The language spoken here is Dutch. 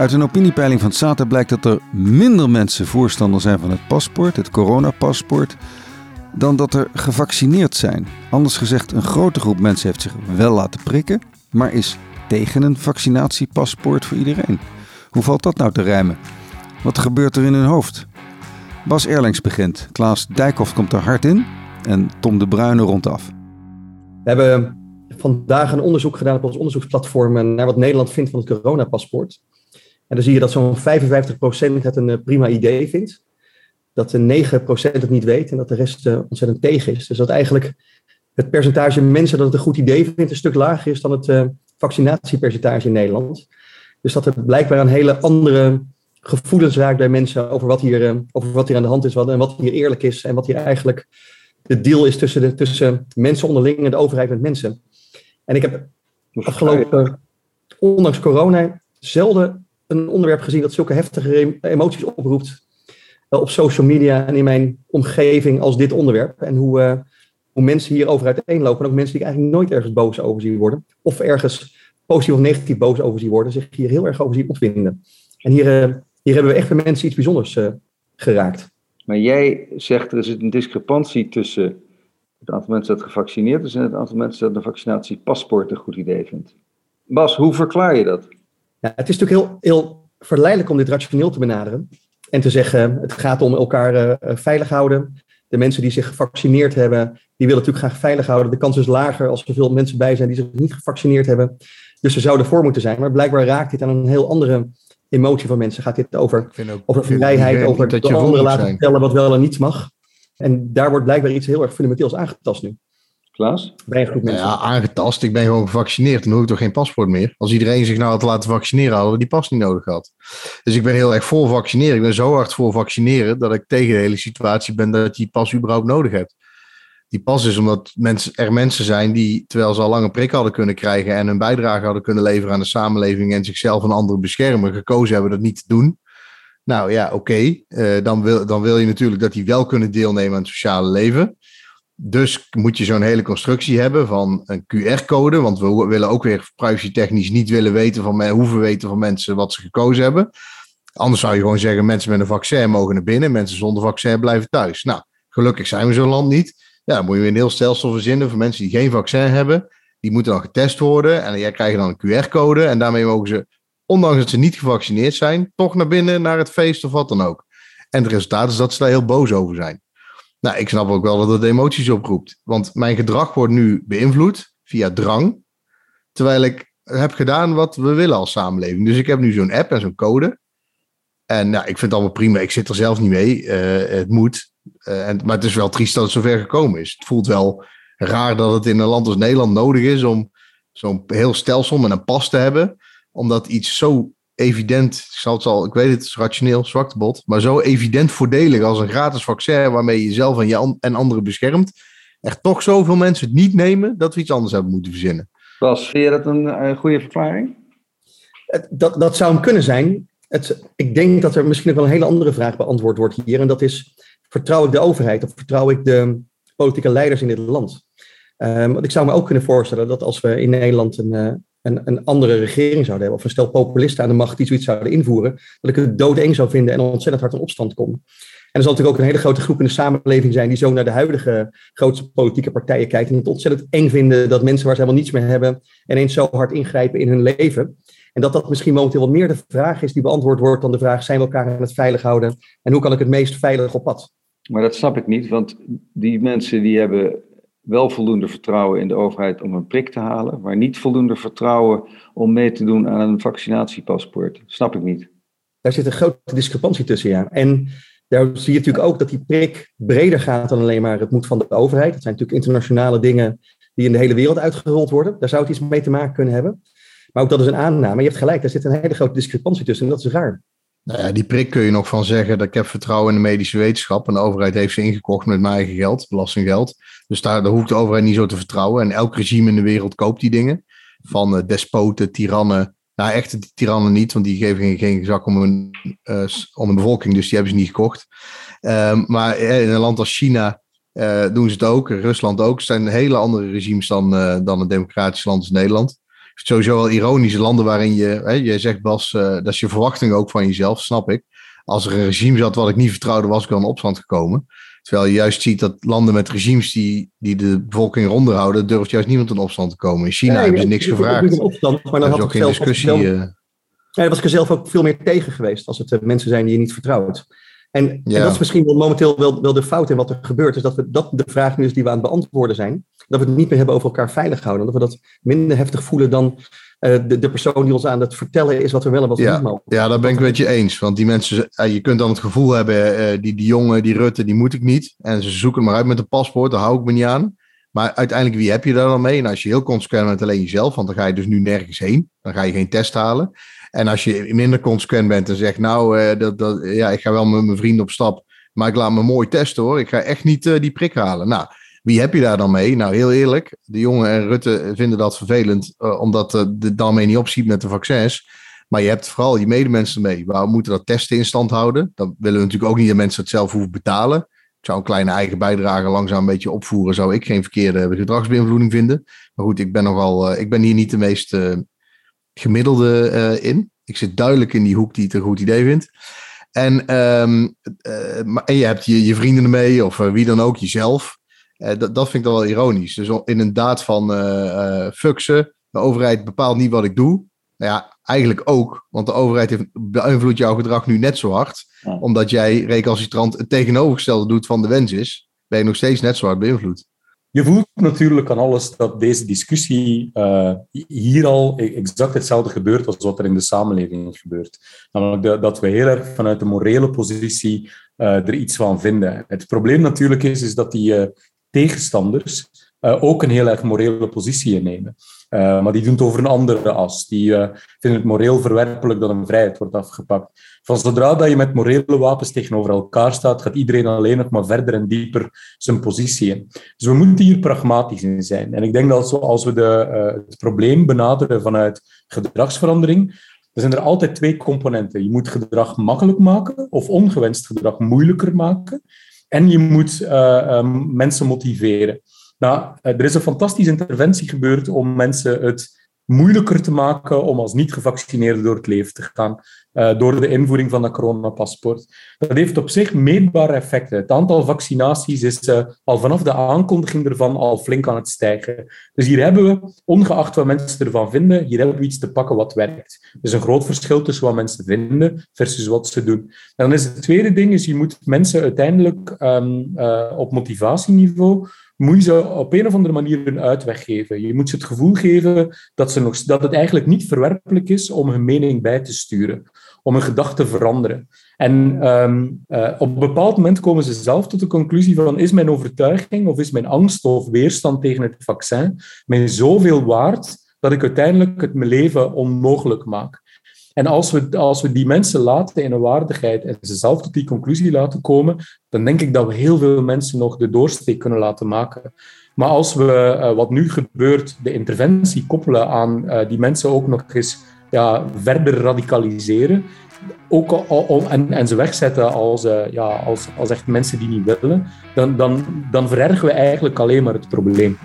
Uit een opiniepeiling van Sata blijkt dat er minder mensen voorstander zijn van het paspoort, het coronapaspoort, dan dat er gevaccineerd zijn. Anders gezegd, een grote groep mensen heeft zich wel laten prikken, maar is tegen een vaccinatiepaspoort voor iedereen. Hoe valt dat nou te rijmen? Wat gebeurt er in hun hoofd? Bas Erlings begint, Klaas Dijkhoff komt er hard in en Tom de Bruyne rondaf. We hebben vandaag een onderzoek gedaan op ons onderzoeksplatform naar wat Nederland vindt van het coronapaspoort. En dan zie je dat zo'n 55% het een eh, prima idee vindt. Dat de 9% het niet weet en dat de rest eh, ontzettend tegen is. Dus dat eigenlijk het percentage mensen dat het een goed idee vindt een stuk lager is dan het uh, vaccinatiepercentage in Nederland. Dus dat er blijkbaar een hele andere gevoelens raakt bij mensen over wat hier, over wat hier aan de hand is en wat hier eerlijk is en wat hier eigenlijk de deal is tussen, de, tussen mensen onderling en de overheid met mensen. En ik heb afgelopen, ondanks corona, zelden een onderwerp gezien dat zulke heftige emoties oproept uh, op social media en in mijn omgeving als dit onderwerp. En hoe, uh, hoe mensen hierover uiteenlopen. En ook mensen die ik eigenlijk nooit ergens boos over zien worden. Of ergens positief of negatief boos over zien worden. Zich hier heel erg over zien opwinden. En hier, uh, hier hebben we echt bij mensen iets bijzonders geraakt. Maar jij zegt er is een discrepantie tussen het aantal mensen dat gevaccineerd is en het aantal mensen dat een vaccinatiepaspoort een goed idee vindt. Bas, hoe verklaar je dat? Ja, het is natuurlijk heel, heel verleidelijk om dit rationeel te benaderen. En te zeggen, het gaat om elkaar uh, veilig houden. De mensen die zich gevaccineerd hebben, die willen natuurlijk graag veilig houden. De kans is lager als er veel mensen bij zijn die zich niet gevaccineerd hebben. Dus ze zouden voor moeten zijn. Maar blijkbaar raakt dit aan een heel andere emotie van mensen. Gaat dit over, ook, over vrijheid, over dat de anderen laten vertellen wat wel en niet mag. En daar wordt blijkbaar iets heel erg fundamenteels aangetast nu. Klaas? Ja, aangetast. Ik ben gewoon gevaccineerd. Dan hoef ik toch geen paspoort meer. Als iedereen zich nou had laten vaccineren, hadden we die pas niet nodig gehad. Dus ik ben heel erg voor vaccineren. Ik ben zo hard voor vaccineren dat ik tegen de hele situatie ben dat je die pas überhaupt nodig hebt. Die pas is omdat mensen, er mensen zijn die, terwijl ze al lang een prik hadden kunnen krijgen en hun bijdrage hadden kunnen leveren aan de samenleving en zichzelf en anderen beschermen, gekozen hebben dat niet te doen. Nou ja, oké. Eh, dan, wil, dan wil je natuurlijk dat die wel kunnen deelnemen aan het sociale leven. Dus moet je zo'n hele constructie hebben van een QR-code. Want we willen ook weer privacy-technisch niet willen weten van hoeven weten van mensen wat ze gekozen hebben. Anders zou je gewoon zeggen: mensen met een vaccin mogen naar binnen, mensen zonder vaccin blijven thuis. Nou, gelukkig zijn we zo'n land niet. Ja, dan moet je weer een heel stelsel verzinnen voor mensen die geen vaccin hebben. Die moeten dan getest worden en jij krijgt dan een QR-code. En daarmee mogen ze, ondanks dat ze niet gevaccineerd zijn, toch naar binnen, naar het feest of wat dan ook. En het resultaat is dat ze daar heel boos over zijn. Nou, ik snap ook wel dat het emoties oproept. Want mijn gedrag wordt nu beïnvloed via drang. Terwijl ik heb gedaan wat we willen als samenleving. Dus ik heb nu zo'n app en zo'n code. En nou, ik vind het allemaal prima. Ik zit er zelf niet mee. Uh, het moet. Uh, en, maar het is wel triest dat het zover gekomen is. Het voelt wel raar dat het in een land als Nederland nodig is om zo'n heel stelsel met een pas te hebben. Omdat iets zo evident, ik, zal het al, ik weet het, is rationeel, zwaktebod, maar zo evident voordelig als een gratis vaccin waarmee je jezelf en, je en anderen beschermt, echt toch zoveel mensen het niet nemen dat we iets anders hebben moeten verzinnen. Was, vind je dat een goede verklaring? Dat, dat zou hem kunnen zijn. Het, ik denk dat er misschien ook wel een hele andere vraag beantwoord wordt hier. En dat is, vertrouw ik de overheid of vertrouw ik de politieke leiders in dit land? Um, want ik zou me ook kunnen voorstellen dat als we in Nederland een, uh, een, een andere regering zouden hebben, of een stel populisten aan de macht die zoiets zouden invoeren, dat ik het doodeng zou vinden en ontzettend hard in opstand kom. En er zal natuurlijk ook een hele grote groep in de samenleving zijn die zo naar de huidige grootste politieke partijen kijkt en het ontzettend eng vinden dat mensen waar ze helemaal niets meer hebben ineens zo hard ingrijpen in hun leven. En dat dat misschien momenteel wat meer de vraag is die beantwoord wordt dan de vraag: zijn we elkaar aan het veilig houden en hoe kan ik het meest veilig op pad? Maar dat snap ik niet, want die mensen die hebben wel voldoende vertrouwen in de overheid om een prik te halen, maar niet voldoende vertrouwen om mee te doen aan een vaccinatiepaspoort. Snap ik niet. Daar zit een grote discrepantie tussen, ja. En daar zie je natuurlijk ook dat die prik breder gaat dan alleen maar het moet van de overheid. Dat zijn natuurlijk internationale dingen die in de hele wereld uitgerold worden. Daar zou het iets mee te maken kunnen hebben. Maar ook dat is een aanname. Je hebt gelijk, daar zit een hele grote discrepantie tussen en dat is raar. Nou ja, die prik kun je nog van zeggen dat ik heb vertrouwen in de medische wetenschap. En de overheid heeft ze ingekocht met mijn eigen geld, belastinggeld. Dus daar, daar hoeft de overheid niet zo te vertrouwen. En elk regime in de wereld koopt die dingen. Van uh, despoten, tirannen. Nou, echte tirannen niet, want die geven geen, zak om een, uh, om een bevolking. Dus die hebben ze niet gekocht. Um, maar in een land als China doen ze het ook. Rusland ook. Het zijn hele andere regimes dan, dan een democratisch land als Nederland. Sowieso wel ironisch. Landen waarin je, hè, jij zegt Bas, uh, dat is je verwachting ook van jezelf, snap ik. Als er een regime zat wat ik niet vertrouwde, was ik al in opstand gekomen. Terwijl je juist ziet dat landen met regimes die, die de bevolking eronder houden, durft juist niemand in opstand te komen. In China hebben ze niks gevraagd. Opstand, maar dan had ook geen discussie. Zelf, uh... ja, was ik er zelf ook veel meer tegen geweest als het mensen zijn die je niet vertrouwt. En, en, dat is misschien wel momenteel wel, wel de fout in wat er gebeurt. Is dat, we, dat de vraag nu is die we aan het beantwoorden zijn. Dat we het niet meer hebben over elkaar veilig houden. Dat we dat minder heftig voelen dan uh, de, de persoon die ons aan het vertellen is wat we wel en wat we ja. niet mogen. Ja, daar ben ik met je eens. Want die mensen, uh, je kunt dan het gevoel hebben, uh, die, die jongen, die Rutte, die moet ik niet. En ze zoeken maar uit met een paspoort, daar hou ik me niet aan. Maar uiteindelijk, wie heb je daar dan mee? En als je heel consequent bent, alleen jezelf, want dan ga je dus nu nergens heen. Dan ga je geen test halen. En als je minder consequent bent en zegt, nou, dat, dat, ja, ik ga wel met mijn vrienden op stap, maar ik laat me mooi testen hoor. Ik ga echt niet die prik halen. Nou, wie heb je daar dan mee? Nou, heel eerlijk, de jongen en Rutte vinden dat vervelend, uh, omdat de daarmee niet opziet met de vaccins. Maar je hebt vooral je medemensen mee. We moeten dat testen in stand houden. Dan willen we natuurlijk ook niet dat mensen het zelf hoeven betalen. Ik zou een kleine eigen bijdrage langzaam een beetje opvoeren. Zou ik geen verkeerde gedragsbeïnvloeding vinden. Maar goed, ik ben nogal, uh, ik ben hier niet de meest gemiddelde in. Ik zit duidelijk in die hoek die het een goed idee vindt. En, um, en je hebt je, vrienden ermee, of wie dan ook, jezelf. Dat, dat vind ik dan wel ironisch. Dus in een daad van ze, de overheid bepaalt niet wat ik doe. Nou ja, eigenlijk ook, want de overheid heeft, beïnvloedt jouw gedrag nu net zo hard. Ja. Omdat jij recalcitrant het tegenovergestelde doet van de wens is, ben je nog steeds net zo hard beïnvloed. Je voelt natuurlijk aan alles dat deze discussie uh, hier al exact hetzelfde gebeurt als wat er in de samenleving gebeurt. Namelijk dat we heel erg vanuit de morele positie uh, er iets van vinden. Het probleem natuurlijk is, is dat die uh, tegenstanders uh, ook een heel erg morele positie innemen. Uh, maar die doen het over een andere as. Die uh, vinden het moreel verwerpelijk dat een vrijheid wordt afgepakt. Van zodra dat je met morele wapens tegenover elkaar staat, gaat iedereen alleen nog maar verder en dieper zijn positie in. Dus we moeten hier pragmatisch in zijn. En ik denk dat als we de, het probleem benaderen vanuit gedragsverandering, dan zijn er altijd twee componenten. Je moet gedrag makkelijk maken of ongewenst gedrag moeilijker maken. En je moet mensen motiveren. Nou, er is een fantastische interventie gebeurd om mensen het moeilijker te maken om als niet-gevaccineerde door het leven te gaan, uh, door de invoering van dat coronapaspoort. Dat heeft op zich meetbare effecten. Het aantal vaccinaties is uh, al vanaf de aankondiging ervan al flink aan het stijgen. Dus hier hebben we, ongeacht wat mensen ervan vinden, hier hebben we iets te pakken wat werkt. Er is een groot verschil tussen wat mensen vinden versus wat ze doen. En dan is het tweede ding, is je moet mensen uiteindelijk um, uh, op motivatieniveau moet je ze op een of andere manier een uitweg geven. Je moet ze het gevoel geven dat, ze nog, dat het eigenlijk niet verwerpelijk is om hun mening bij te sturen, om hun gedachten te veranderen. En um, uh, op een bepaald moment komen ze zelf tot de conclusie van is mijn overtuiging of is mijn angst of weerstand tegen het vaccin mij zoveel waard dat ik uiteindelijk het mijn leven onmogelijk maak. En als we, als we die mensen laten in een waardigheid en ze zelf tot die conclusie laten komen, dan denk ik dat we heel veel mensen nog de doorsteek kunnen laten maken. Maar als we, uh, wat nu gebeurt, de interventie koppelen aan uh, die mensen ook nog eens ja, verder radicaliseren, ook al, en, en ze wegzetten als, uh, ja, als, als echt mensen die niet willen, dan, dan, dan verergen we eigenlijk alleen maar het probleem.